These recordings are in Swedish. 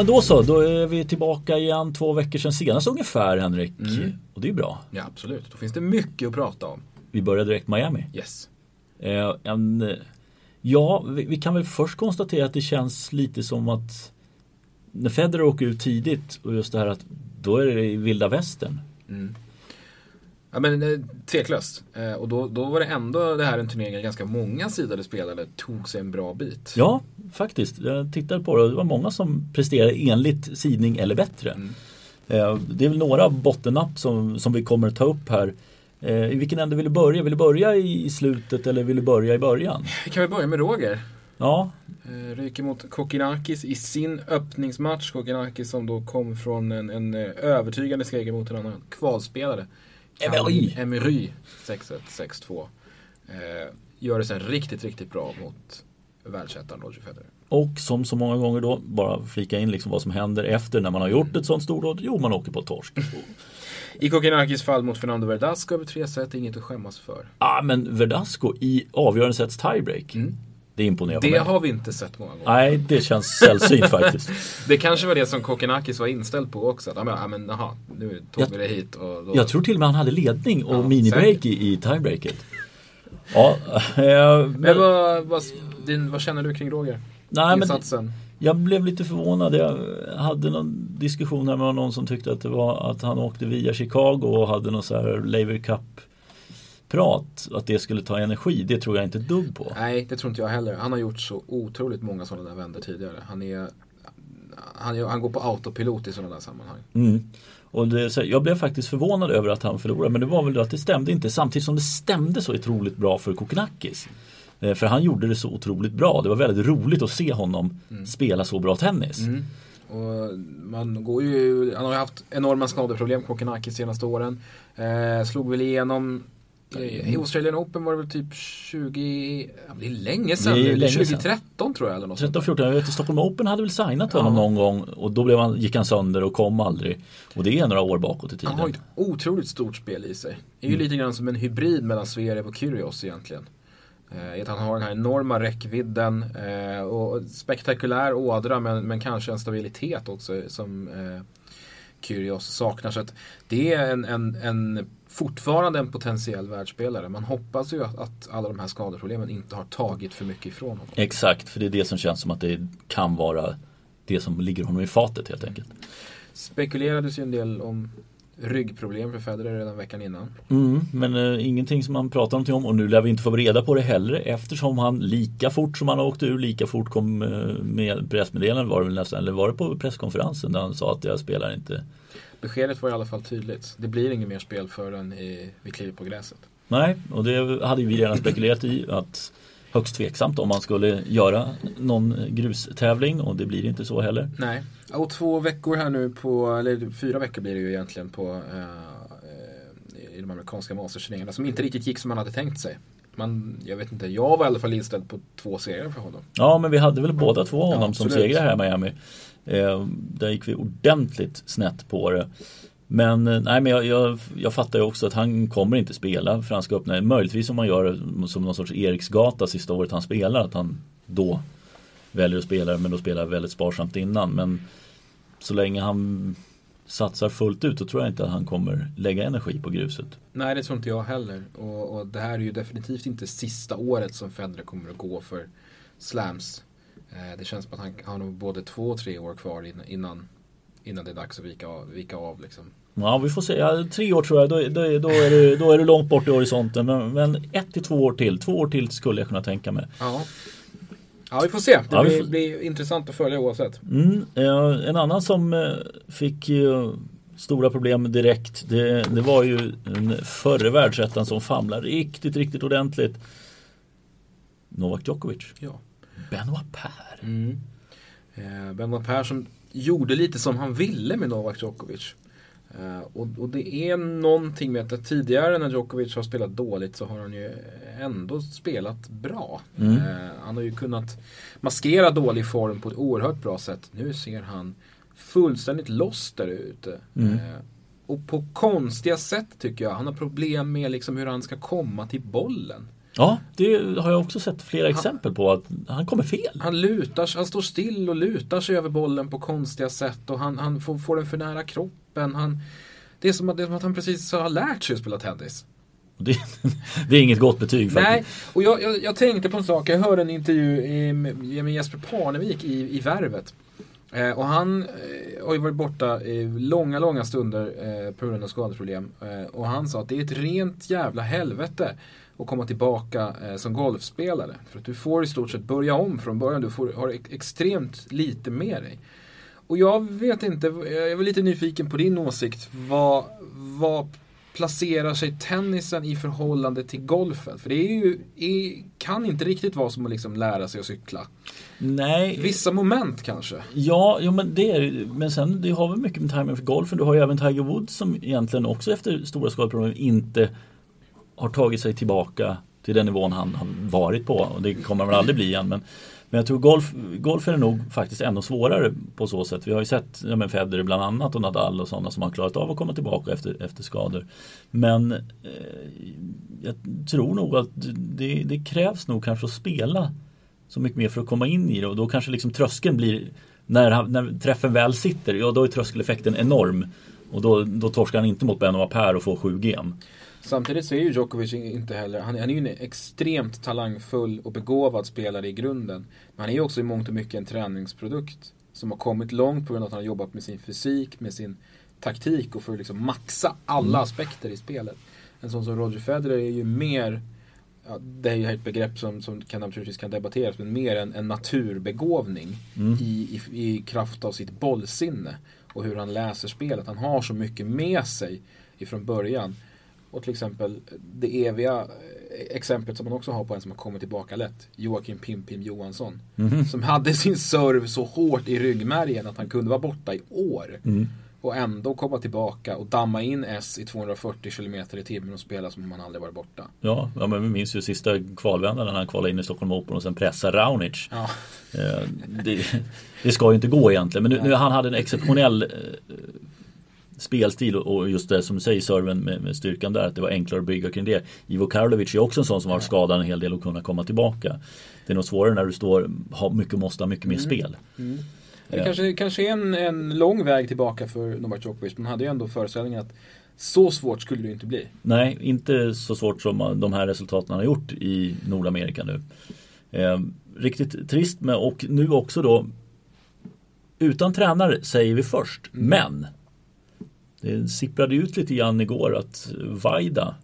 Men då så, då är vi tillbaka igen två veckor sedan senast ungefär Henrik. Mm. Och det är bra. Ja, absolut. Då finns det mycket att prata om. Vi börjar direkt Miami. Yes. Eh, en, ja, vi, vi kan väl först konstatera att det känns lite som att när Federer åker ut tidigt och just det här att då är det i vilda västern. Ja men eh, tveklöst. Eh, och då, då var det ändå det här en turnering där ganska många sidade spelare tog sig en bra bit. Ja, faktiskt. Jag tittade på det och det var många som presterade enligt sidning eller bättre. Eh, det är väl några bottennapp som, som vi kommer ta upp här. Eh, I vilken ände vill du börja? Vill du börja i, slutet eller vill du börja i början? Vi kan väl börja med Roger. Ja, ryker mot Kokinakis i sin öppningsmatch. Kokinakis som då kom från en, en övertygande seger mot en annan kvalspelare. Emery. Emery. 6-1, 6-2. Eh, gör det sen riktigt, riktigt bra mot världsettan Roger Federer. och som så många gånger då, bara flika in liksom vad som händer efter när man har gjort ett sånt stordåd. Jo, man åker på torsk. I Kokinakis fall mot Fernando Verdasco över tre set, inget att skämmas för. ah, men Verdasco i avgörande sets tiebreak. Det imponerar. Det mig. har vi inte sett många gånger. Nej, det känns sällsynt faktiskt. Det kanske var det som Kokinakis var inställd på också. Ja, men, ja, men jaha, nu tog Jag- vi det hit. Och då... Jag tror till och med han hade ledning och Ja, minibreak i, i tiebreaket. Ja, eh, Men vad, vad, din, vad känner du kring Roger? Nej, men Insatsen? jag blev lite förvånad. Jag hade någon diskussion här med någon som tyckte att det var att han åkte via Chicago och hade någon så här Laver Cup prat. Att det skulle ta energi. Det tror jag inte dugg på. Nej, det tror inte jag heller. Han har gjort så otroligt många sådana där vändor tidigare. Han, är, han, han går på autopilot i sådana där sammanhang. Mm. Och det, jag blev faktiskt förvånad över att han förlorade. Men det var väl då att det stämde inte. Samtidigt som det stämde så otroligt bra för Kokkinakis. Eh, För han gjorde det så otroligt bra. Det var väldigt roligt att se honom spela så bra tennis. Och man går ju, han har ju haft enorma skadeproblem, Kokenakis, senaste åren. Eh, slog väl igenom i Australian Open var det väl typ 20, ja, det är länge sedan Det är länge sedan. 2013 tror jag eller något sånt. 13-14, jag vet att Stockholm Open hade väl signat honom Ja. någon gång och då blev han, gick han sönder och kom aldrig. Och det är några år bakåt i tiden. Han har ett otroligt stort spel i sig. Det är ju lite grann som en hybrid mellan Zverev och Kyrgios egentligen. Eh, han har den här enorma räckvidden eh, och spektakulär ådra men, men kanske en stabilitet också som eh, Kyrgios saknar. Så att det är en, en, en, fortfarande en potentiell världsspelare. Man hoppas ju att, att alla de här skadeproblemen inte har tagit för mycket ifrån honom. Exakt, för det är det som känns som att det kan vara det som ligger honom i fatet helt enkelt. Spekulerades ju en del om ryggproblem för Federer redan veckan innan. Mm, men eh, ingenting som han pratar någonting om och nu lär vi inte få reda på det heller eftersom han lika fort som han åkte ur lika fort kom eh, med pressmeddelande var det väl nästan, eller var det på presskonferensen där han sa att jag spelar inte. Beskedet var i alla fall tydligt. Det blir inget mer spel förrän i, vi kliver på gräset. Nej, och det hade vi redan spekulerat i att högst tveksamt om man skulle göra någon grustävling och det blir inte så heller. Nej. Och två veckor här nu på, eller fyra veckor blir det ju egentligen på eh, eh, i de amerikanska masterturneringarna som inte riktigt gick som man hade tänkt sig. Man, jag vet inte, jag var i alla fall inställd på två serier för honom. Ja, men vi hade väl båda två honom som absolut. segrare här i Miami. Eh, där gick vi ordentligt snett på det. Men eh, nej, men jag, jag, jag fattar ju också att han kommer inte spela Franska öppna. Möjligtvis om man gör det som någon sorts Eriksgata sista året han spelar. Att han då väljer att spela men då spelar väldigt sparsamt innan. Men så länge han satsar fullt ut så tror jag inte att han kommer lägga energi på gruset. Nej, det tror inte jag heller. Och, och det här är ju definitivt inte sista året som Federer kommer att gå för slams. Eh, det känns som att han har nog både två och tre år kvar innan, innan, det är dags att vika av. Vika av liksom. Ja, vi får se. Ja, tre år tror jag, då, då, då, är, du, då är du långt bort i horisonten. Men, men ett till två år till. Två år till skulle jag kunna tänka mig. Ja. ja, vi får se. Det Ja, blir, får- blir intressant att följa oavsett. Mm, eh, en annan som eh, fick eh, stora problem direkt. Det, det var ju den förre världsettan som famlade riktigt, riktigt ordentligt. Novak Djokovic. Ja. Benoit Per. Mm. Eh, Benoit Persson gjorde lite som han ville med Novak Djokovic. Eh, och, och det är någonting med att tidigare när Djokovic har spelat dåligt så har han ju ändå spelat bra. Mm. Eh, han har ju kunnat maskera dålig form på ett oerhört bra sätt. Nu ser han fullständigt loss där ute. Mm. Eh, och på konstiga sätt tycker jag. Han har problem med liksom hur han ska komma till bollen. Ja, det har jag också sett flera exempel på att han kommer fel. Han lutar han står still och lutar sig över bollen på konstiga sätt och han, han får, får den för nära kroppen. Han, det, är som att, det är som att han precis har lärt sig att spela tennis. Det, det, är inget gott betyg faktiskt. Nej, och jag, jag, jag, tänkte på en sak. Jag hörde en intervju med Jesper Parnevik i, i Värvet. Eh, och han eh, har ju varit borta i långa, långa stunder eh, på grund av skadeproblem. Eh, och han sa att det är ett rent jävla helvete att komma tillbaka eh, som golfspelare. För att du får i stort sett börja om från början. Du får, har extremt lite med dig. Och jag vet inte, jag var lite nyfiken på din åsikt. Vad, vad placerar sig tennisen i förhållande till golfen? För det är ju, är, kan inte riktigt vara som att liksom lära sig att cykla. Nej. Vissa moment kanske? Ja, jo, men det är Men sen det har väl mycket med timing för golfen. Du har ju även Tiger Woods som egentligen också efter stora skadeproblem inte har tagit sig tillbaka till den nivån han har varit på. Och det kommer han väl aldrig bli igen. Men men jag tror golf, golf är nog faktiskt ännu svårare på så sätt. Vi har ju sett ja, Federer bland annat och Nadal och sådana som har klarat av att komma tillbaka efter, efter skador. Men eh, jag tror nog att det, det, krävs nog kanske att spela så mycket mer för att komma in i det och då kanske liksom tröskeln blir när, när träffen väl sitter, ja då är tröskeleffekten enorm. Och då, då torskar han inte mot Benoit Per och får 7 gem. Samtidigt så är ju Djokovic inte heller, han, han är ju en extremt talangfull och begåvad spelare i grunden. Men han är ju också i mångt och mycket en träningsprodukt. Som har kommit långt på grund av att han har jobbat med sin fysik, med sin taktik och för att liksom maxa alla mm. aspekter i spelet. En sån som Roger Federer är ju mer, ja, det är ju ett begrepp som, som kan, naturligtvis kan debatteras, men mer en, en naturbegåvning mm. i, i, i kraft av sitt bollsinne. Och hur han läser spelet. Han har så mycket med sig ifrån början. Och till exempel det eviga eh, exemplet som man också har på en som har kommit tillbaka lätt. Joakim Pim-Pim Johansson. Mm. Som hade sin serv så hårt i ryggmärgen att han kunde vara borta i år. Mm. Och ändå komma tillbaka och damma in S i 240 km i timmen och spela som om han aldrig varit borta. Ja, ja men vi minns ju sista kvalvändan när han kvalade in i Stockholm Open och sen pressade Raonic. Ja. Eh, det, det, ska ju inte gå egentligen men nu, nu han hade en exceptionell eh, spelstil och just det som du säger serven med, med, styrkan där att det var enklare att bygga kring det. Ivo Karlovic är också en sån som har varit skadad en hel del och kunnat komma tillbaka. Det är nog svårare när du står, har mycket måste ha mycket mer mm. spel. Mm. Det kanske, kanske är en, en lång väg tillbaka för Novak Djokovic men hade ju ändå föreställningen att så svårt skulle det inte bli. Nej, inte så svårt som de här resultaten har gjort i Nordamerika nu. Eh, riktigt trist med och nu också då utan tränare säger vi först. Mm. Men det sipprade ut lite grann igår att Vaida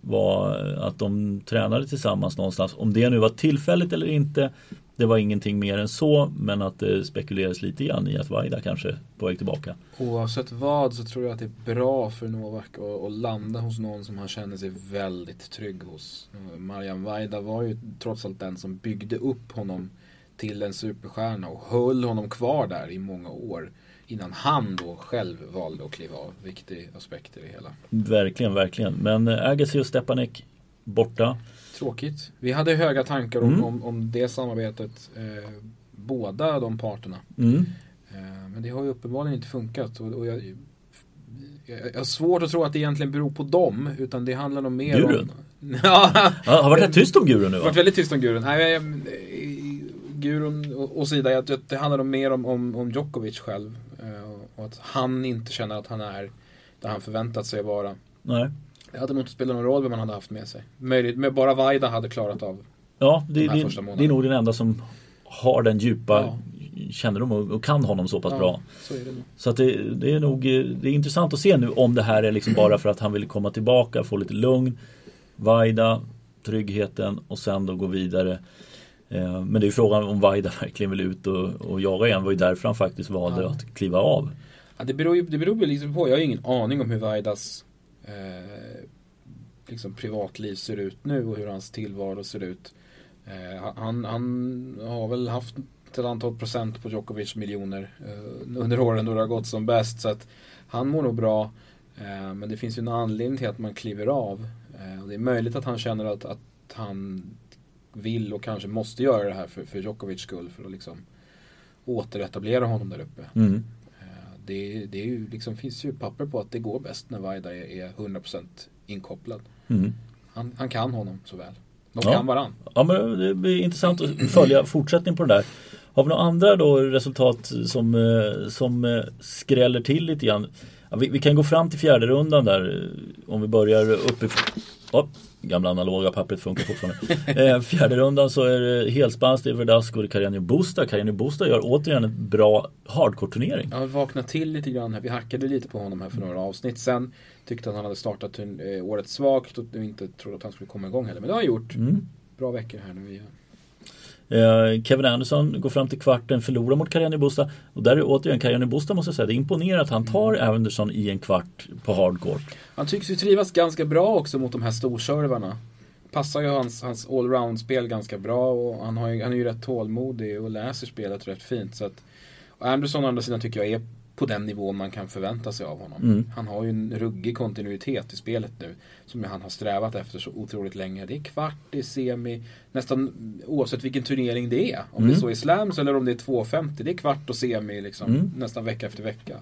var att de tränade tillsammans någonstans. Om det nu var tillfälligt eller inte det var ingenting mer än så men att det spekuleras lite grann i att Vaida kanske är på väg tillbaka. Oavsett vad så tror jag att det är bra för Novak att, att landa hos någon som han känner sig väldigt trygg hos. Marian Vaida var ju trots allt den som byggde upp honom till en superstjärna och höll honom kvar där i många år innan han då själv valde att kliva av. Viktig aspekt i det hela. Verkligen, verkligen. Men äh, Agassi och Stepanek borta. Tråkigt. Vi hade höga tankar om, mm. om, om, det samarbetet. Eh, båda de parterna. Mm. Eh, men det har ju uppenbarligen inte funkat. Och, och jag, jag, jag har svårt att tro att det egentligen beror på dem. Utan det handlar nog mer Gurun. om... ja, har varit rätt tyst om Gurun nu va? varit väldigt tyst om Gurun. Nej, Gurun och Sida, jag, det handlar nog mer om, om, om Djokovic själv. Eh, och att han inte känner att han är där han förväntat sig vara. Nej. Det hade nog inte spelat någon roll vem man hade haft med sig. Möjligt, med bara Vaida hade klarat av Ja, det, de här det, första det är nog den enda som har den djupa ja. kännedom och, och, kan honom så pass ja, bra. Så, det så att det, det, är nog det är intressant att se nu om det här är liksom bara för att han vill komma tillbaka, få lite lugn. Vaida, tryggheten och sen då gå vidare. Eh, men det är frågan om Vaida verkligen vill ut och, och jaga igen. Det var ju därför han faktiskt valde ja. att kliva av. Ja, det beror ju det beror liksom på. Jag har ingen aning om hur Vaidas eh, liksom privatliv ser ut nu och hur hans tillvaro ser ut. Eh, han, han har väl haft ett antal procent på Djokovic miljoner eh, under åren då det har gått som bäst. Så att han mår nog bra. Eh, men det finns ju en anledning till att man kliver av. Eh, och det är möjligt att han känner att, att han vill och kanske måste göra det här för, för Djokovic skull. För att liksom återetablera honom där uppe. Mm. Det, det är ju, liksom, finns ju papper på att det går bäst när Vaida är, är 100% inkopplad. Mm. Han, han kan honom så väl. De Ja. kan varann. Ja men det blir intressant att följa fortsättning på det där. Har vi några andra då resultat som, eh, som eh, skräller till lite grann? Ja, vi, vi kan gå fram till fjärde rundan där eh, om vi börjar uppifrån. Oh, gamla analoga pappret funkar fortfarande. eh, fjärde rundan så är det Helspass, det är Verdasco och Carreño Busta. Carreño Busta gör återigen en bra hardcore-turnering. Jag vaknat till lite grann här. Vi hackade lite på honom här för några avsnitt sen. Tyckte att han hade startat eh, året svagt och inte trodde att han skulle komma igång heller. Men det har han gjort. Mm. Bra veckor här nu igen. Eh, Kevin Anderson går fram till kvarten, förlorar mot Carreño Busta. Och där är återigen Carreño Busta måste jag säga, det är imponerande att han tar Anderson i en kvart på hardcourt. Han tycks ju trivas ganska bra också mot de här storservarna. Passar ju hans, hans allround-spel ganska bra och han, har ju, han är ju rätt tålmodig och läser spelet rätt fint. Så att, och Anderson å andra sidan tycker jag är på den nivå man kan förvänta sig av honom. Mm. Han har ju en ruggig kontinuitet i spelet nu. Som han har strävat efter så otroligt länge. Det är kvart, det är semi. Nästan oavsett vilken turnering det är. Om Mm. det är så i slams eller om det är 2,50. Det är kvart och semi liksom. Mm. Nästan vecka efter vecka.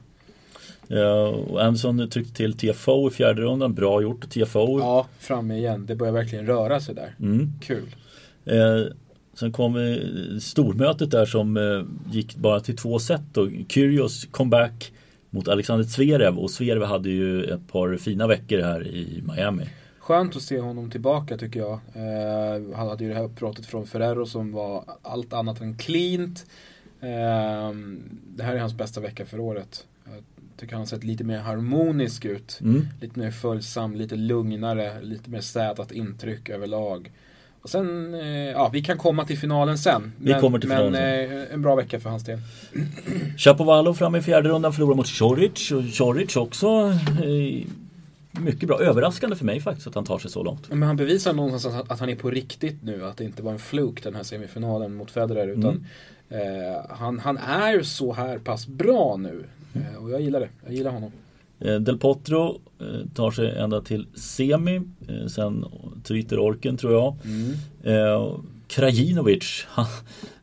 Ja, och Anderson tryckte till TFO i fjärde rundan, bra gjort. TFO. Ja, framme igen. Det börjar verkligen röra sig där. Mm. Kul. Eh, sen kom stormötet där som eh, gick bara till två set då. Kyrgios comeback mot Alexander Zverev och Zverev hade ju ett par fina veckor här i Miami. Skönt att se honom tillbaka tycker jag. Eh, han hade ju det här uppbrottet från Ferrero som var allt annat än cleant. Eh, det här är hans bästa vecka för året. Jag tycker han har sett lite mer harmonisk ut. Mm. Lite mer följsam, lite lugnare, lite mer städat intryck överlag. Och sen, eh, ja vi kan komma till finalen sen. Vi kommer till finalen Men eh, en bra vecka för hans del. Chapovalov fram i fjärde rundan förlorar mot Choric och Choric också eh, mycket bra. Överraskande för mig faktiskt att han tar sig så långt. Men han bevisar någonstans att, att han är på riktigt nu. Att det inte var en fluk den här semifinalen mot Federer. Utan eh, han, han är så här pass bra nu. Eh, och jag gillar det. Jag gillar honom. Eh, Del Potro eh, tar sig ända till semi. Eh, sen tryter orken tror jag. Mm. Krajinovic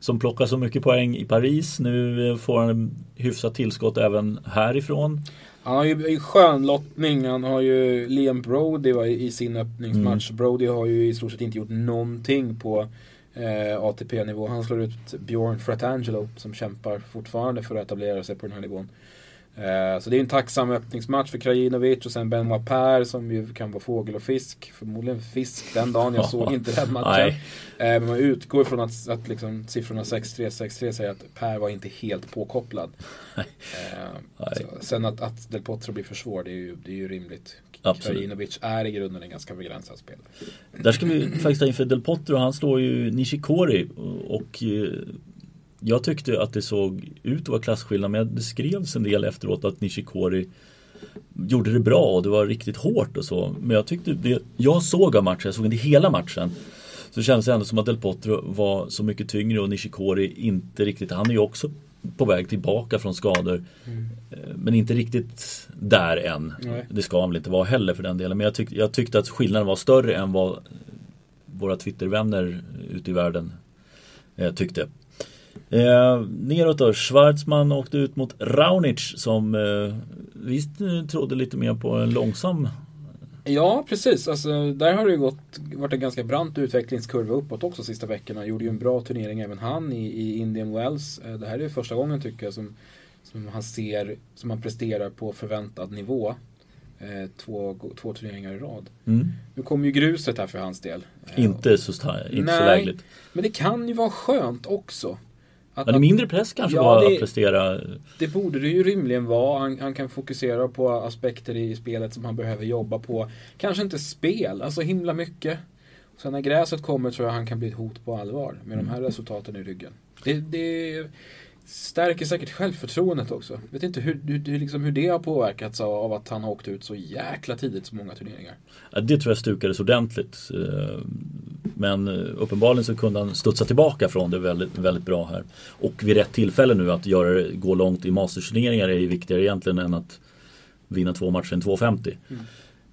som plockar så mycket poäng i Paris. Nu får han hyfsat tillskott även härifrån. Han har ju skön lottning. Han har ju Liam Brody i sin öppningsmatch. Brody har ju i stort sett inte gjort någonting på eh, ATP-nivå. Han slår ut Bjorn Fratangelo som kämpar fortfarande för att etablera sig på den här nivån. Eh, så det är en tacksam öppningsmatch för Krajinovic och sen Benoit Per som ju kan vara fågel och fisk. Förmodligen fisk den dagen. Jag såg inte den matchen. Eh, men man utgår från att, att liksom, siffrorna 6-3, 6-3 säger att Per var inte helt påkopplad. Eh, så, sen att, att Del Potro blir för svår, det är ju, det är ju rimligt. Absolut. Krajinovic är i grunden en ganska begränsad spelare. Där ska vi faktiskt ta in för Del Potro. Han slår ju Nishikori och, jag tyckte att det såg ut att vara klasskillnad men det skrevs en del efteråt att Nishikori gjorde det bra och det var riktigt hårt och så. Men jag tyckte det, jag såg av matchen, jag såg inte hela matchen. Så kändes det ändå som att Del Potro var så mycket tyngre och Nishikori inte riktigt, han är ju också på väg tillbaka från skador. Eh, Men inte riktigt där än. Nej. Det ska han väl inte vara heller för den delen. Men jag, tyck, jag tyckte att skillnaden var större än vad våra Twittervänner ute i världen eh, tyckte. Eh, neråt då, Schwarzman åkte ut mot Raunic som eh, visst eh, trodde lite mer på en långsam Ja, precis. Alltså, där har det ju gått, varit en ganska brant utvecklingskurva uppåt också sista veckorna. Gjorde ju en bra turnering även han i, i Indian Wells. Eh, Det här är ju första gången tycker jag som, som han ser, som han presterar på förväntad nivå. Eh, två, två turneringar i rad. mm. Nu kommer ju gruset här för hans del. Inte så, inte så Nej. lägligt. Men det kan ju vara skönt också. Att, det är mindre press kanske Ja, det- att prestera. Det borde det ju rimligen vara. Han, han kan fokusera på aspekter i spelet som han behöver jobba på. Kanske inte spel, alltså himla mycket. Sen när gräset kommer tror jag han kan bli ett hot på allvar med de här resultaten i ryggen. Det, det stärker säkert självförtroendet också. Vet inte hur, hur, liksom hur det har påverkats av, att han har åkt ut så jäkla tidigt så många turneringar. Ja, Det tror jag stukades ordentligt. Eh, Men eh, uppenbarligen så kunde han studsa tillbaka från det väldigt, väldigt bra här. Och vid rätt tillfälle nu att göra gå långt i masterturneringar är ju viktigare egentligen än att vinna två matcher än 2,50.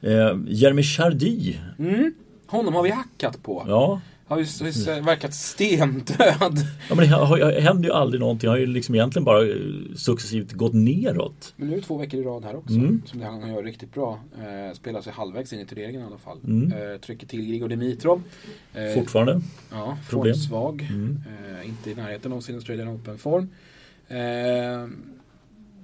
Eh, Jeremy Chardy. Mm. Honom har vi hackat på. Ja, har ju, har ju verkat stendöd. Ja, men det händer ju aldrig någonting. Det har ju liksom egentligen bara eh, successivt gått neråt. Men nu är det två veckor i rad här också. Mm. Som han gör riktigt bra. Eh, spelar sig halvvägs in i turneringen i alla fall. Mm. Eh, trycker till Grigor Dimitrov. Eh, Fortfarande. Ja, formsvag. Mm. Eh, inte i närheten av sin Australian Open-form.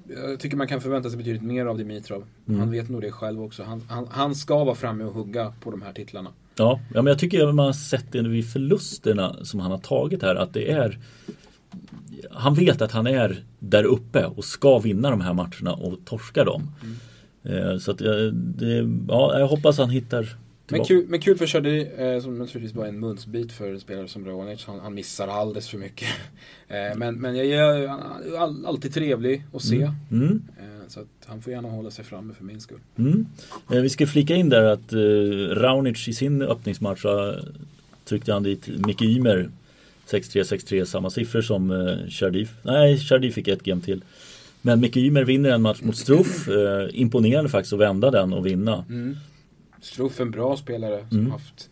Eh, jag tycker man kan förvänta sig betydligt mer av Dimitrov. Mm. Han vet nog det själv också. Han, han, han ska vara framme och hugga på de här titlarna. Ja, ja men jag tycker man har sett det vid förlusterna som han har tagit här att det är Han vet att han är där uppe och ska vinna de här matcherna och torska dem. Mm. Eh, så att det, ja, jag hoppas han hittar men kul, men kul för Shadi, eh, som naturligtvis bara är en munsbit för en spelare som Raonic. Han, han missar alldeles för mycket. eh, men, men jag är all, alltid trevlig att se. Mm. Mm. Eh, så att han får gärna hålla sig framme för min skull. Mm. Eh, vi ska flika in där att eh, Raonic i sin öppningsmatch tryckte han dit Micke Ymer 6-3, 6-3, samma siffror som eh, Shardif. Nej, Shardif fick ett game till. Men Micke Ymer vinner en match mot Struff. Eh, imponerande faktiskt att vända den och vinna. Struff en bra spelare som mm. haft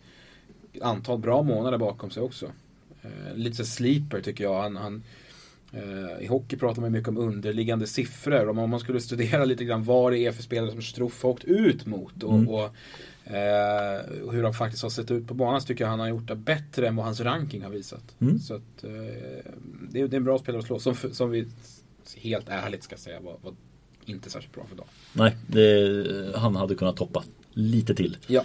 ett antal bra månader bakom sig också. Eh, lite sleeper tycker jag. Han, han eh, I hockey pratar man mycket om underliggande siffror. Om man skulle studera lite grann vad det är för spelare som Struff har åkt ut mot. Och, mm. och eh, hur de faktiskt har sett ut på banan så tycker jag han har gjort det bättre än vad hans ranking har visat. Mm. Så att, eh, det, är, det, är, en bra spelare att slå. Som, som vi helt ärligt ska säga var, var inte särskilt bra för dagen. Nej, det, han hade kunnat toppa lite till. Ja.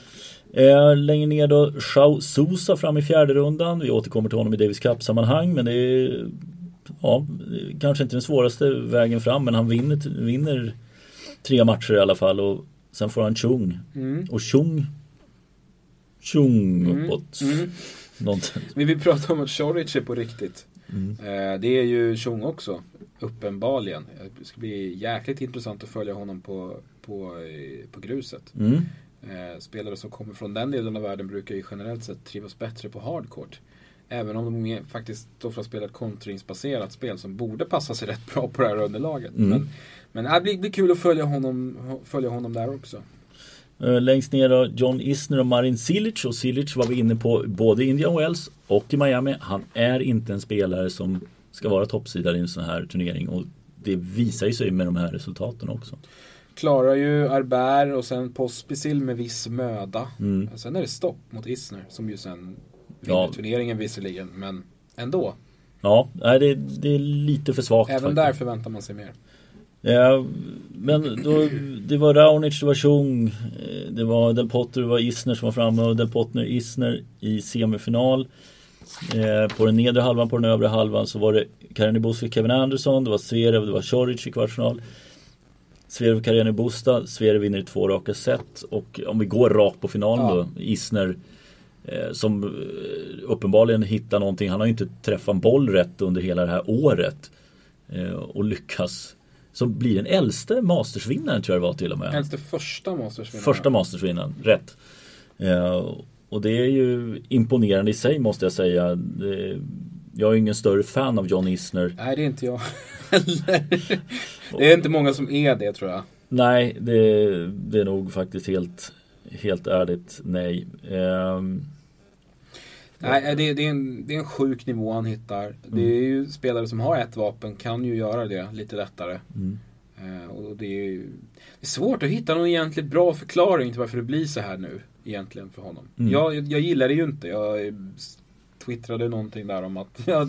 Eh, längre ner då, Shao Sousa fram i fjärde rundan. Vi återkommer till honom i Davis Cup-sammanhang men det är ja, kanske inte den svåraste vägen fram men han vinner, vinner tre matcher i alla fall och sen får han Chung. Mm. Och Chung Chung mm. uppåt. Mm. Någonting. Vi vill prata om att Choric är på riktigt. Mm. Eh, det är ju Chung också. Uppenbarligen. Det ska bli jäkligt intressant att följa honom på, på, på gruset. Mm. Eh, spelare som kommer från den delen av världen brukar ju generellt sett trivas bättre på hardcourt. Även om de faktiskt ofta spelar ett kontringsbaserat spel som borde passa sig rätt bra på det här underlaget. Mm. Men, men det blir, blir kul att följa honom, följa honom där också. Eh, längst ner då John Isner och Marin Cilic och Cilic var vi inne på både i Indian Wells och i Miami. Han är inte en spelare som ska vara toppsidare i en sån här turnering och det visar ju sig med de här resultaten också. Klarar ju Arber och sen Pospisil med viss möda. Mm. Sen är det stopp mot Isner som ju sen vinner ja. turneringen visserligen men ändå. Ja, det, det är lite för svagt. Även faktiskt. där förväntar man sig mer. Ja, men då, det var Raunic, det var Chung, eh, det var Del Potter, det var Isner som var framme och Del Potter Isner i semifinal. Eh, på den nedre halvan, på den övre halvan så var det Karini Busta Kevin Anderson, det var Zverev, det var Choric i kvartsfinal. Zverev, Karini Busta, Zverev vinner i två raka set och om vi går rakt på finalen ja. då, Isner eh, som eh, uppenbarligen hittar någonting, han har ju inte träffat en boll rätt under hela det här året eh, och lyckas som blir den äldste mastersvinnaren tror jag det var till och med. Äldste första mastersvinnaren. Första mastersvinnaren, rätt. Eh, och det är ju imponerande i sig måste jag säga. Det, jag är ingen större fan av John Isner. Nej, det är inte jag det är inte många som är det tror jag. Nej, det, det är nog faktiskt helt, helt ärligt nej. Um, Nej, det, det, är en, det är en sjuk nivå han hittar. Mm. Det är ju spelare som har ett vapen kan ju göra det lite lättare. Mm. Uh, och det är, det är svårt att hitta någon egentligen bra förklaring till varför det blir så här nu. Egentligen för honom. Mm. Jag, jag gillar det ju inte. Jag twittrade någonting där om att ja,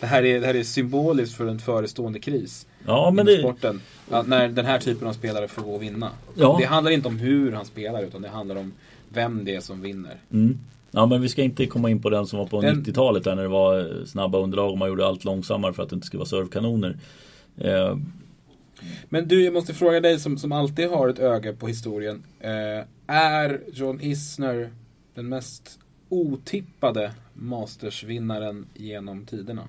det, här är, det här är symboliskt för en förestående kris. Ja, men det... sporten. Att när den här typen av spelare får gå och vinna. Ja. Det handlar inte om hur han spelar utan det handlar om vem det är som vinner. Mm. Ja men vi ska inte komma in på den som var på den... 90-talet där när det var snabba underlag och man gjorde allt långsammare för att det inte skulle vara servkanoner. Eh... Men du, jag måste fråga dig som, som alltid har ett öga på historien. Eh, är John Isner den mest otippade Mastersvinnaren genom tiderna?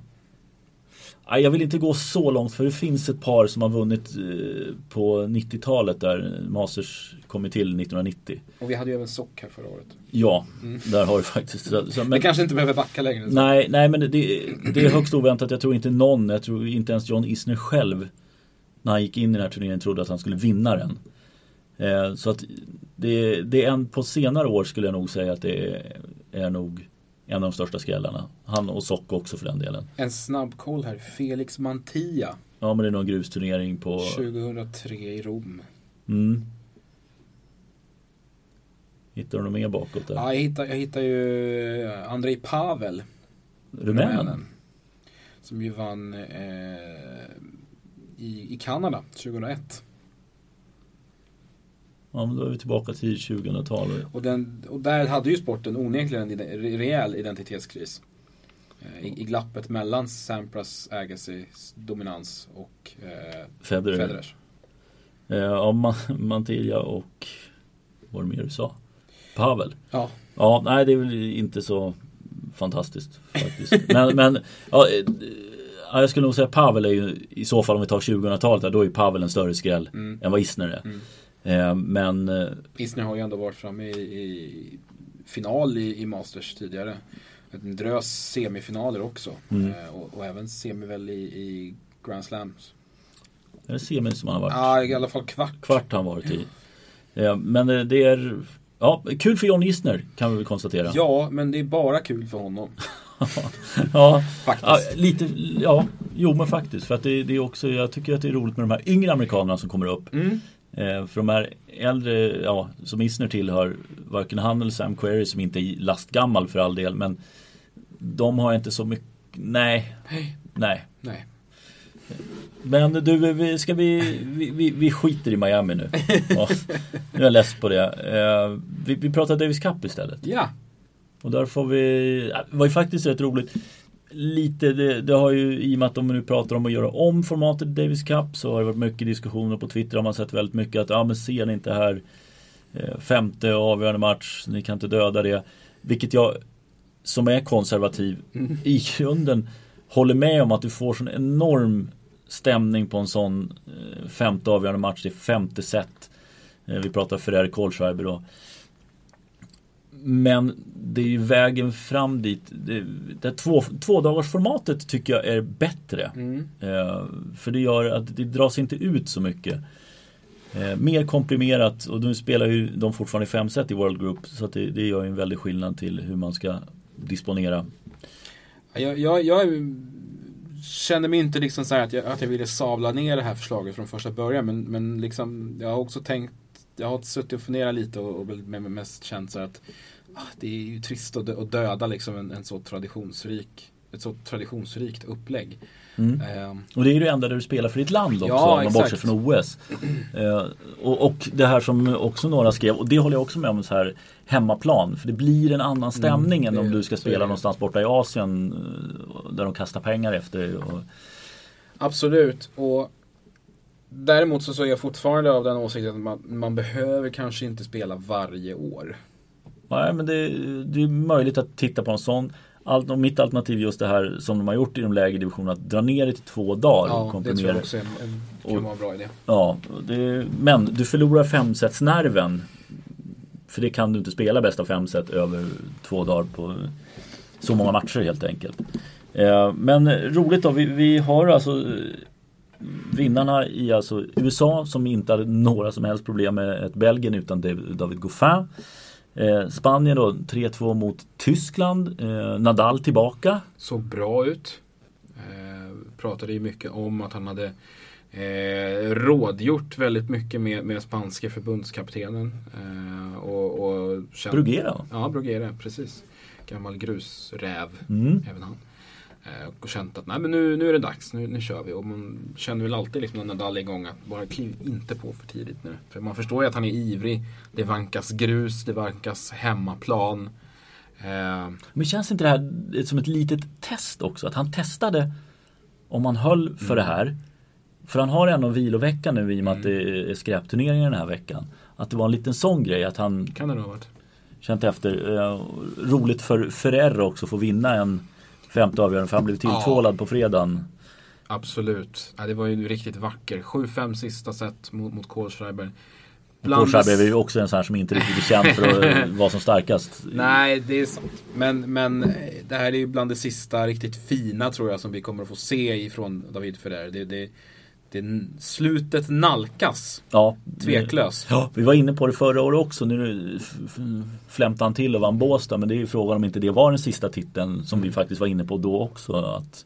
Jag vill inte gå så långt för det finns ett par som har vunnit eh, på 90-talet där Masters kom till 1990. Och vi hade ju även Sock här förra året. Ja, mm. där har du faktiskt. Så, men, det kanske inte behöver backa längre. Så. Nej, nej men det, det är högst oväntat. Jag tror inte någon, jag tror inte ens John Isner själv när han gick in i den här turneringen trodde att han skulle vinna den. Eh, så att det, det är en, på senare år skulle jag nog säga att det är, är nog en av de största skrällarna. Han och Sock också för den delen. En snabb koll här. Felix Mantilla. Ja men det är någon grusturnering på... 2003 i Rom. Mm. Hittar du något mer bakåt där? Ja, jag hittar, jag hittar ju Andrei Pavel. Rumänen? Som ju vann eh, i, i Kanada 2001. Ja men då är vi tillbaka till 2000-talet. Och, den, och där hade ju sporten onekligen en rejäl identitetskris. Eh, I, I, glappet mellan Sampras Agassys dominans och eh, Federer. Federers. Eh, ja, Mantilla och vad var det mer du sa? Pavel. Ja. Ja, nej det är väl inte så fantastiskt faktiskt. men, men ja, jag skulle nog säga Pavel är ju i så fall om vi tar 2000-talet då är Pavel en större skräll mm. än vad Isner är. Mm. Eh, men eh, Isner har ju ändå varit framme i, i final i, i, Masters tidigare. En drös semifinaler också. Mm. Eh, och, och, även semi väl i, i Grand Slams. Är det semi som han har varit? Ja, i alla fall kvart. Kvart har han varit i. Men det är Ja, kul för John Isner kan vi väl konstatera. Ja, men det är bara kul för honom. ja, faktiskt. Ja, lite, ja, jo men faktiskt. För att det, det, är också, jag tycker att det är roligt med de här yngre amerikanerna som kommer upp. Mm. Eh, för de här äldre, ja, som Isner tillhör, varken han eller Sam Query som inte är lastgammal för all del, men de har inte så mycket, nej, nej. nej. nej. Men du, ska vi, vi, vi skiter i Miami nu. Ja, nu är jag less på det. Eh, vi, vi pratar Davis Cup istället. Ja. Och där får vi, det var ju faktiskt rätt roligt. Lite, det, det, har ju i och med att de nu pratar om att göra om formatet Davis Cup så har det varit mycket diskussioner på Twitter har man sett väldigt mycket att ja men ser ni inte här eh, femte avgörande match, ni kan inte döda det. Vilket jag som är konservativ mm. i grunden håller med om att du får sån enorm stämning på en sån eh, femte avgörande match. Det är femte set. Eh, vi pratar Ferrer Kohlschreiber då. Men det är ju vägen fram dit. Det, det två, tvådagarsformatet tycker jag är bättre. Mm. Eh, för det gör att det dras inte ut så mycket. Eh, mer komprimerat och nu spelar ju de fortfarande fem set i World Group. Så det, det gör ju en väldig skillnad till hur man ska disponera. Jag, jag, jag känner mig inte liksom så att jag, att jag ville sabla ner det här förslaget från första början. Men, men liksom, jag har också tänkt, jag har suttit och funderat lite och, och mest känt så att det är ju trist att döda liksom en, en så traditionsrik, ett så traditionsrikt upplägg. Mm. Eh, och det är ju det enda där du spelar för ditt land också, ja, om man bortser från OS. Eh, och, och, det här som också några skrev, och det håller jag också med om så här hemmaplan. För det blir en annan stämning mm, än om du ska spela någonstans borta i Asien eh, där de kastar pengar efter och... Absolut. Och Däremot så är jag fortfarande av den åsikten att man, man behöver kanske inte spela varje år. Nej men det, det, är möjligt att titta på en sån. Allt, mitt alternativ är just det här som de har gjort i de lägre divisionerna. Att dra ner det till två dagar. Ja, det tror jag också är en, en, kan vara en bra idé. Ja, det, men du förlorar femsetsnerven för det kan du inte spela bäst av fem set över två dagar på så många matcher helt enkelt. Eh, men roligt då, vi, vi har alltså eh, vinnarna i alltså USA som inte hade några som helst problem med ett Belgien utan David Goffin. Eh, Spanien då 3-2 mot Tyskland. Nadal tillbaka. Såg bra ut. pratade ju mycket om att han hade eh, rådgjort väldigt mycket med, med spanske förbundskaptenen. Eh, och, och känt, Bruguera? Ja, Bruguera, precis. Gammal grusräv, mm. även han. Eh, och känt att nej, men nu, nu är det dags, nu, nu kör vi. Och man känner väl alltid liksom när Nadal är igång att bara kliv inte på för tidigt nu. För man förstår ju att han är ivrig. Det vankas grus, det vankas hemmaplan. Eh, men känns inte det här som ett litet test också? Att han testade om man höll för mm. det här för han har ändå en vilovecka nu i och med mm. att det är skräpturneringar den här veckan. Att det var en liten sån grej att han Kan det ha varit. Känt efter. Eh, roligt för Ferrer också att få vinna en femte avgörande för han blev tilltvålad ja. på fredagen. Absolut. Ja, det var ju riktigt vacker. 7-5 sista set mot, mot Kohlschreiber. Kohlschreiber är ju också en sån här som inte riktigt är känd för att vara som starkast. Nej, det är sant. Men, men eh, det här är ju bland det sista riktigt fina tror jag som vi kommer att få se ifrån David Ferrer. Det, det, det, slutet nalkas. Ja, Tveklöst. Ja, vi var inne på det förra året också. Nu flämtade han till och vann Båstad. Men det är ju frågan om inte det var den sista titeln som vi faktiskt var inne på då också. Att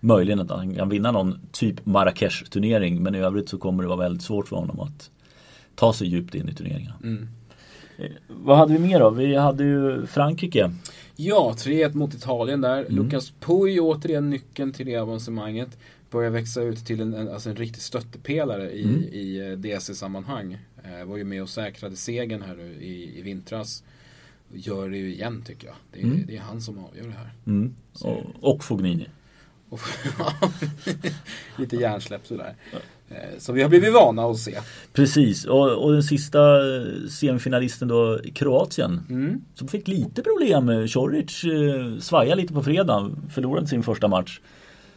möjligen att han kan vinna någon typ Marrakesh-turnering. Men i övrigt så kommer det vara väldigt svårt för honom att ta sig djupt in i turneringarna. Mm. Eh, vad hade vi mer då? Vi hade ju Frankrike. Ja, 3-1 mot Italien där. Mm. Lucas Puy återigen nyckeln till det avancemanget. Börjar växa ut till en, en, alltså en riktig stöttepelare i, mm. i eh, DC-sammanhang. Eh, var ju med och säkrade segern här nu i, i vintras. Gör det ju igen tycker jag. Det är, mm. det är han som avgör det här. Mm. Och, och Fognini. lite hjärnsläpp sådär. Eh, så vi har blivit vana att se. Precis, och, och den sista semifinalisten då, Kroatien. Mm. Som fick lite problem. Coric eh, svajade lite på fredag. Förlorade sin första match.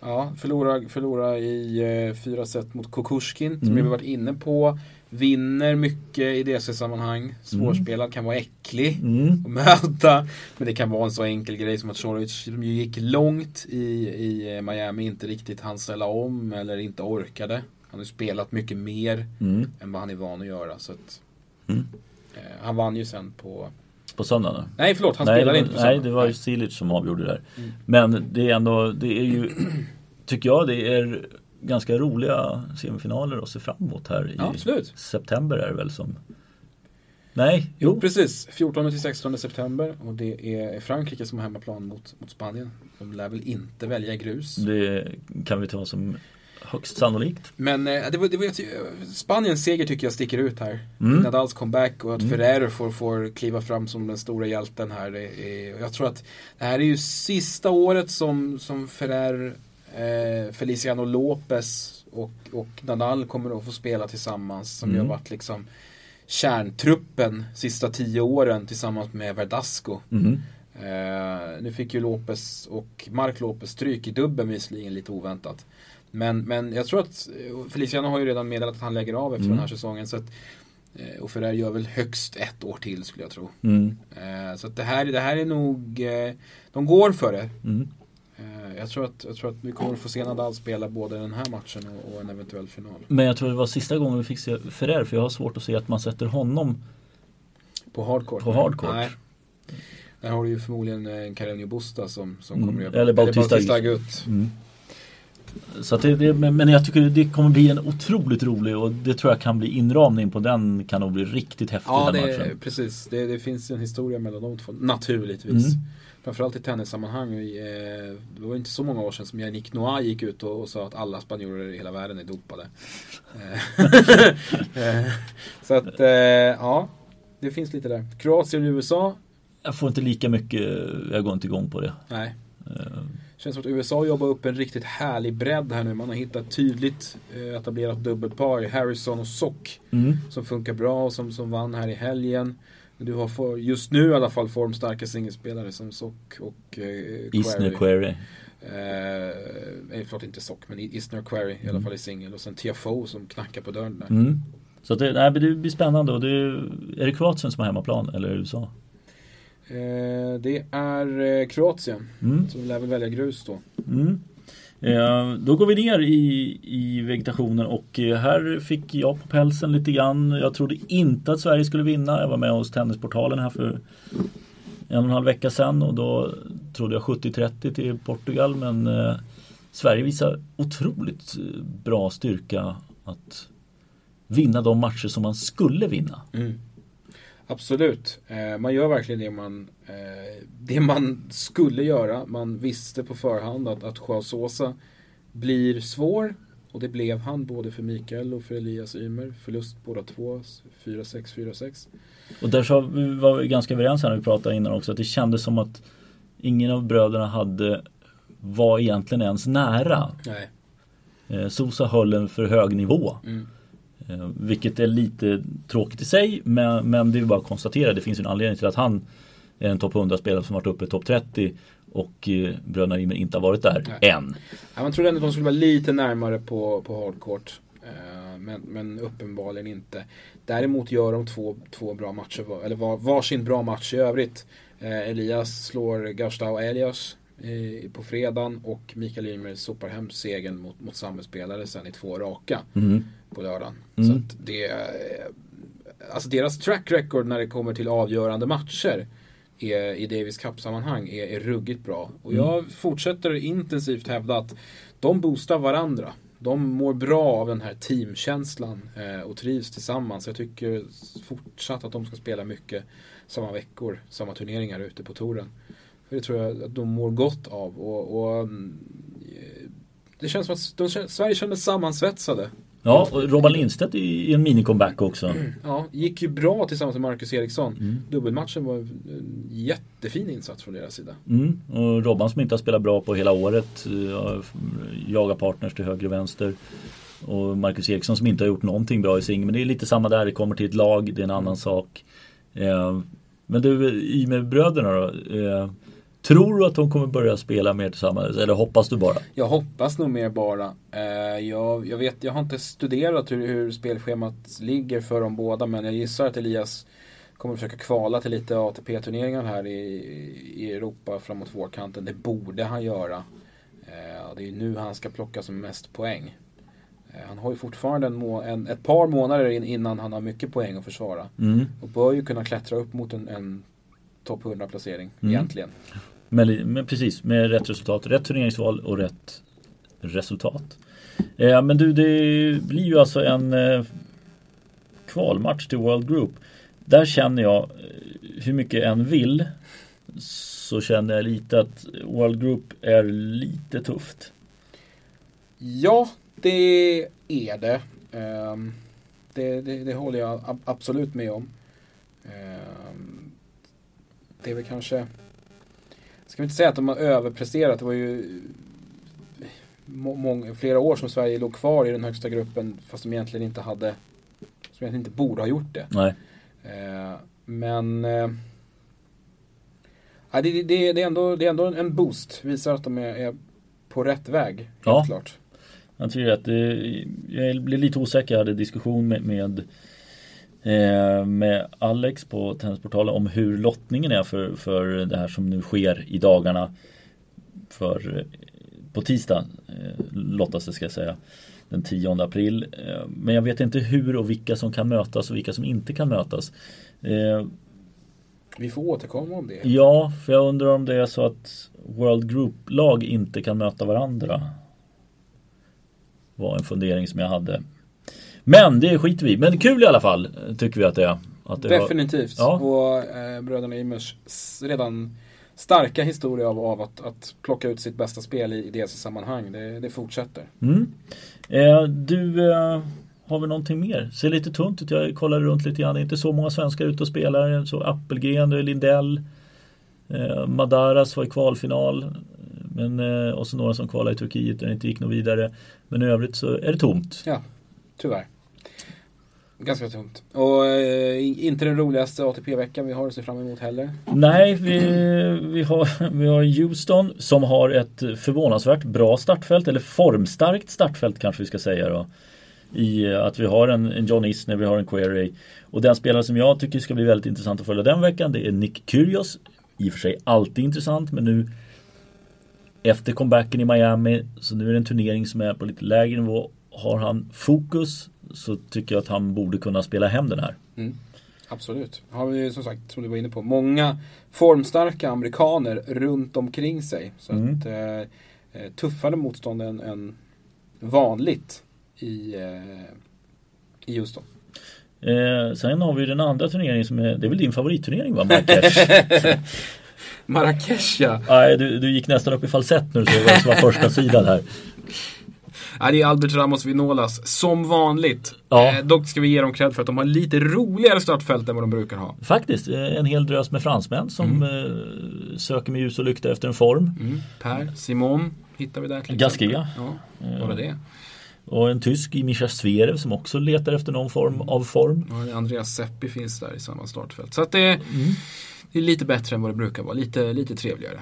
Ja, förlorade förlora i eh, fyra set mot Kukushkin. Mm. Som vi varit inne på. Vinner mycket i DC-sammanhang. Svårspelad, mm. kan vara äcklig mm. att möta. Men det kan vara en så enkel grej som att Choric gick långt i, i eh, Miami, inte riktigt hann ställa om eller inte orkade. Han har spelat mycket mer mm. än vad han är van att göra. Så att, mm. eh, han vann ju sen på på söndagen? Nej förlåt, han nej, spelade inte på söndagen. Nej, det var ju Silic som avgjorde det där. Mm. Men det är ändå, det är ju, tycker jag det är ganska roliga semifinaler att se fram emot här i ja, september är det väl som Nej, jo. jo. precis. 14 till 16 september och det är Frankrike som har hemmaplan mot, mot Spanien. De lär väl inte välja grus. Det kan vi ta som högst sannolikt. Men eh, det var, det var, Spaniens seger tycker jag sticker ut här. Mm. Nadals comeback och att mm. Ferrer får, får kliva fram som den stora hjälten här. Är, jag tror att det här är ju sista året som, som Ferrer eh, Feliciano Lopez och, och Nadal kommer att få spela tillsammans. Som mm. har varit liksom kärntruppen sista tio åren tillsammans med Verdasco. Mm. Eh, nu fick ju Lopez och Mark Lopez stryk i dubbeln visserligen lite oväntat. Men, men jag tror att Feliciano har ju redan meddelat att han lägger av efter mm. den här säsongen. Så att, eh, och Ferrer gör väl högst ett år till skulle jag tro. Mm. Eh, så att det, här, det här är nog, eh, de går för det. Mm. Jag tror, att, jag tror att vi kommer att få se Nadal spela både den här matchen och, och, en eventuell final. Men jag tror det var sista gången vi fick se Ferrer för jag har svårt att se att man sätter honom på hardcourt. På hardcourt. Nej. Där har du ju förmodligen en Carreño Busta som, som mm. kommer att göra Eller Bautista, Bautista Agut. Mm. Så det, det, men jag tycker det kommer bli en otroligt rolig och det tror jag kan bli inramning på den kan nog bli riktigt häftig ja, den matchen. precis. Det, det finns en historia mellan de två, naturligtvis. Mm. Framförallt i tennissammanhang. Eh, det var inte så många år sedan som Yannick Noah gick ut och, och sa att alla spanjorer i hela världen är dopade. Eh, så att, eh, ja. Det finns lite där. Kroatien och USA. Jag får inte lika mycket, jag går inte igång på det. Nej. Känns som att USA jobbar upp en riktigt härlig bredd här nu. Man har hittat tydligt eh, etablerat dubbelpar i Harrison och Sock. Mm. Som funkar bra och som, som vann här i helgen. Du har för, just nu i alla fall formstarka singelspelare som Sock och eh, Isner Query. Eh, förlåt inte Sock men Isner Query mm. i alla mm. fall i singel. Och sen TFO som knackar på dörren där. Mm. Så det, nej, det blir spännande. Och det, är det Kroatien som har hemmaplan eller USA? Eh, det är eh, Kroatien. Mm. Som lär väl välja grus då. Mm. Eh, då går vi ner i, i vegetationen och här fick jag på pälsen lite grann. Jag trodde inte att Sverige skulle vinna. Jag var med hos Tennisportalen här för en och en halv vecka sedan och då trodde jag 70-30 till Portugal men Sverige visar otroligt bra styrka att vinna de matcher som man skulle vinna. Mm. Absolut. Eh, man gör verkligen det man, eh, det man skulle göra. Man visste på förhand att, att Joao Sosa blir svår. Och det blev han både för Mikael och för Elias Ymer. Förlust båda två, 4-6, 4-6. Och där så var vi ganska överens här när vi pratade innan också. Att det kändes som att ingen av bröderna hade var egentligen ens nära. Nej. Eh, Sosa höll en för hög nivå. Mm. Eh, vilket är lite tråkigt i sig men, men det är bara att konstatera. Det finns en anledning till att han är en topp 100-spelare som varit uppe i topp 30 och eh, bröderna Ymer inte har varit där Nej. än. Ja, man trodde ändå att de skulle vara lite närmare på, på hardcourt. Eh, men, men uppenbarligen inte. Däremot gör de två, två bra matcher, eller var, varsin bra match i övrigt. Elias slår Gustavo Elias eh, på fredagen och Mikael Ymer sopar hem segern mot, mot spelare sen i två raka Mm. på lördagen. Mm. Så att det eh, Alltså deras track record när det kommer till avgörande matcher är, i Davis Cup-sammanhang är, är ruggigt bra. Och Mm. jag fortsätter intensivt hävda att de boostar varandra. De mår bra av den här teamkänslan eh, och trivs tillsammans. Jag tycker fortsatt att de ska spela mycket samma veckor, samma turneringar ute på touren. Det tror jag att de mår gott av. Och, och mm, eh, det känns som att de, Sverige kändes sammansvetsade. Ja, och Robban Lindstedt i en mini-comeback också. Ja, gick ju bra tillsammans med Marcus Eriksson. Mm. Dubbelmatchen var en jättefin insats från deras sida. Mm. Och Robban som inte har spelat bra på hela året. eh, Jagar partners till höger och vänster. Och Marcus Eriksson som inte har gjort någonting bra i singel. Men det är lite samma där. Det kommer till ett lag. Det är en annan sak. Eh, Men du, i med bröderna då. Tror du att de kommer börja spela mer tillsammans? Eller hoppas du bara? Jag hoppas nog mer bara. Eh, jag, jag, vet, jag har inte studerat hur, hur spelschemat ligger för dem båda men jag gissar att Elias kommer försöka kvala till lite ATP-turneringar här i, i Europa framåt vårkanten. Det borde han göra. Eh, det är nu han ska plocka som mest poäng. Eh, han har ju fortfarande en må, en, ett par månader in, innan han har mycket poäng att försvara. Mm. Och bör ju kunna klättra upp mot en, en topp 100-placering Mm. egentligen. Men, men precis, med rätt resultat. Rätt turneringsval och rätt resultat. Eh, men du, det blir ju alltså en eh, kvalmatch till World Group. Där känner jag, eh, hur mycket jag än vill, så känner jag lite att World Group är lite tufft. Ja, det är det. Ehm, det, det, det håller jag ab- absolut med om. Ehm, det är väl kanske... Ska vi inte säga att de har överpresterat. Det var ju må, många, flera år som Sverige låg kvar i den högsta gruppen fast de egentligen inte hade... Som egentligen inte borde ha gjort det. Nej. Eh, men eh, det, det, det, är ändå, det är ändå en boost. Visar att de är, är på rätt väg. Helt Ja. klart. Jag tycker att det, jag blev lite osäker. Jag hade diskussion med, med, med Alex på Tennisportalen om hur lottningen är för, för det här som nu sker i dagarna. För eh, på tisdag eh, lottas det ska jag säga. Den 10 april. Eh, men jag vet inte hur och vilka som kan mötas och vilka som inte kan mötas. Eh, Vi får återkomma om det. ja, för jag undrar om det är så att World Group-lag inte kan möta varandra. Var en fundering som jag hade. Men det skiter vi. Men kul i alla fall tycker vi att det är. Att det Definitivt. Ja. Och eh, bröderna Imers s- redan starka historia av, av att, att plocka ut sitt bästa spel i, i det sammanhang. Det, det fortsätter. Mm. Eh, du, eh, har vi någonting mer? Ser lite tunt ut. Jag kollar runt lite grann. Det är inte så många svenskar ute och spelar. Så Appelgren, Lindell. Eh, Madaras var i kvalfinal. Men, eh, och så några som kvalade i Turkiet där det inte gick något vidare. Men i övrigt så är det tomt. Ja, tyvärr. Ganska tungt. Och eh, inte den roligaste ATP-veckan vi har att se fram emot heller. Nej, vi, vi, har, vi har Houston som har ett förvånansvärt bra startfält. Eller formstarkt startfält kanske vi ska säga då. I eh, att vi har en, en John Isner, vi har en Query. Och den spelare som jag tycker ska bli väldigt intressant att följa den veckan det är Nick Kyrgios. I och för sig alltid intressant men nu efter comebacken i Miami så nu är det en turnering som är på lite lägre nivå. Har han fokus så tycker jag att han borde kunna spela hem den här. Mm. Absolut. Har vi som sagt, som du var inne på, många formstarka amerikaner runt omkring sig. Så Mm. att eh, eh, tuffare motstånd än, än vanligt i, eh, i Houston. Eh, sen har vi den andra turneringen som är, det är väl din favoritturnering va? Marrakesh? Marrakesh ja. Nej, du, du gick nästan upp i falsett nu så det var första sidan här. Ja, det är Albert Ramos Vinolas, som vanligt. Ja. Eh, dock ska vi ge dem cred för att de har lite roligare startfält än vad de brukar ha. Faktiskt, eh, en hel drös med fransmän som eh, söker med ljus och lykta efter en form. Mm. Per, Simon hittar vi där till exempel. Ja, bara det. Och en tysk i Mischa Zverev som också letar efter någon form av form. Ja, Andreas Seppi finns där i samma startfält. Så att det, det är lite bättre än vad det brukar vara. Lite, lite trevligare.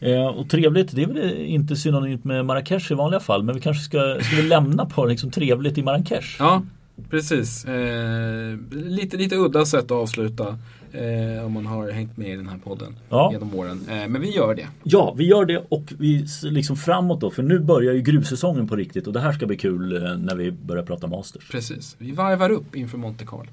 Eh, och trevligt, det är väl inte synonymt med Marrakesh i vanliga fall. Men vi kanske ska, ska vi lämna på liksom trevligt i Marrakesh. Ja, precis. Eh, lite, lite udda sätt att avsluta Eh, om man har hängt med i den här podden Ja. genom åren. Eh, men vi gör det. Ja, vi gör det och vi liksom framåt då. För nu börjar ju grussäsongen på riktigt och det här ska bli kul eh, när vi börjar prata Masters. Precis. Vi varvar upp inför Monte Carlo.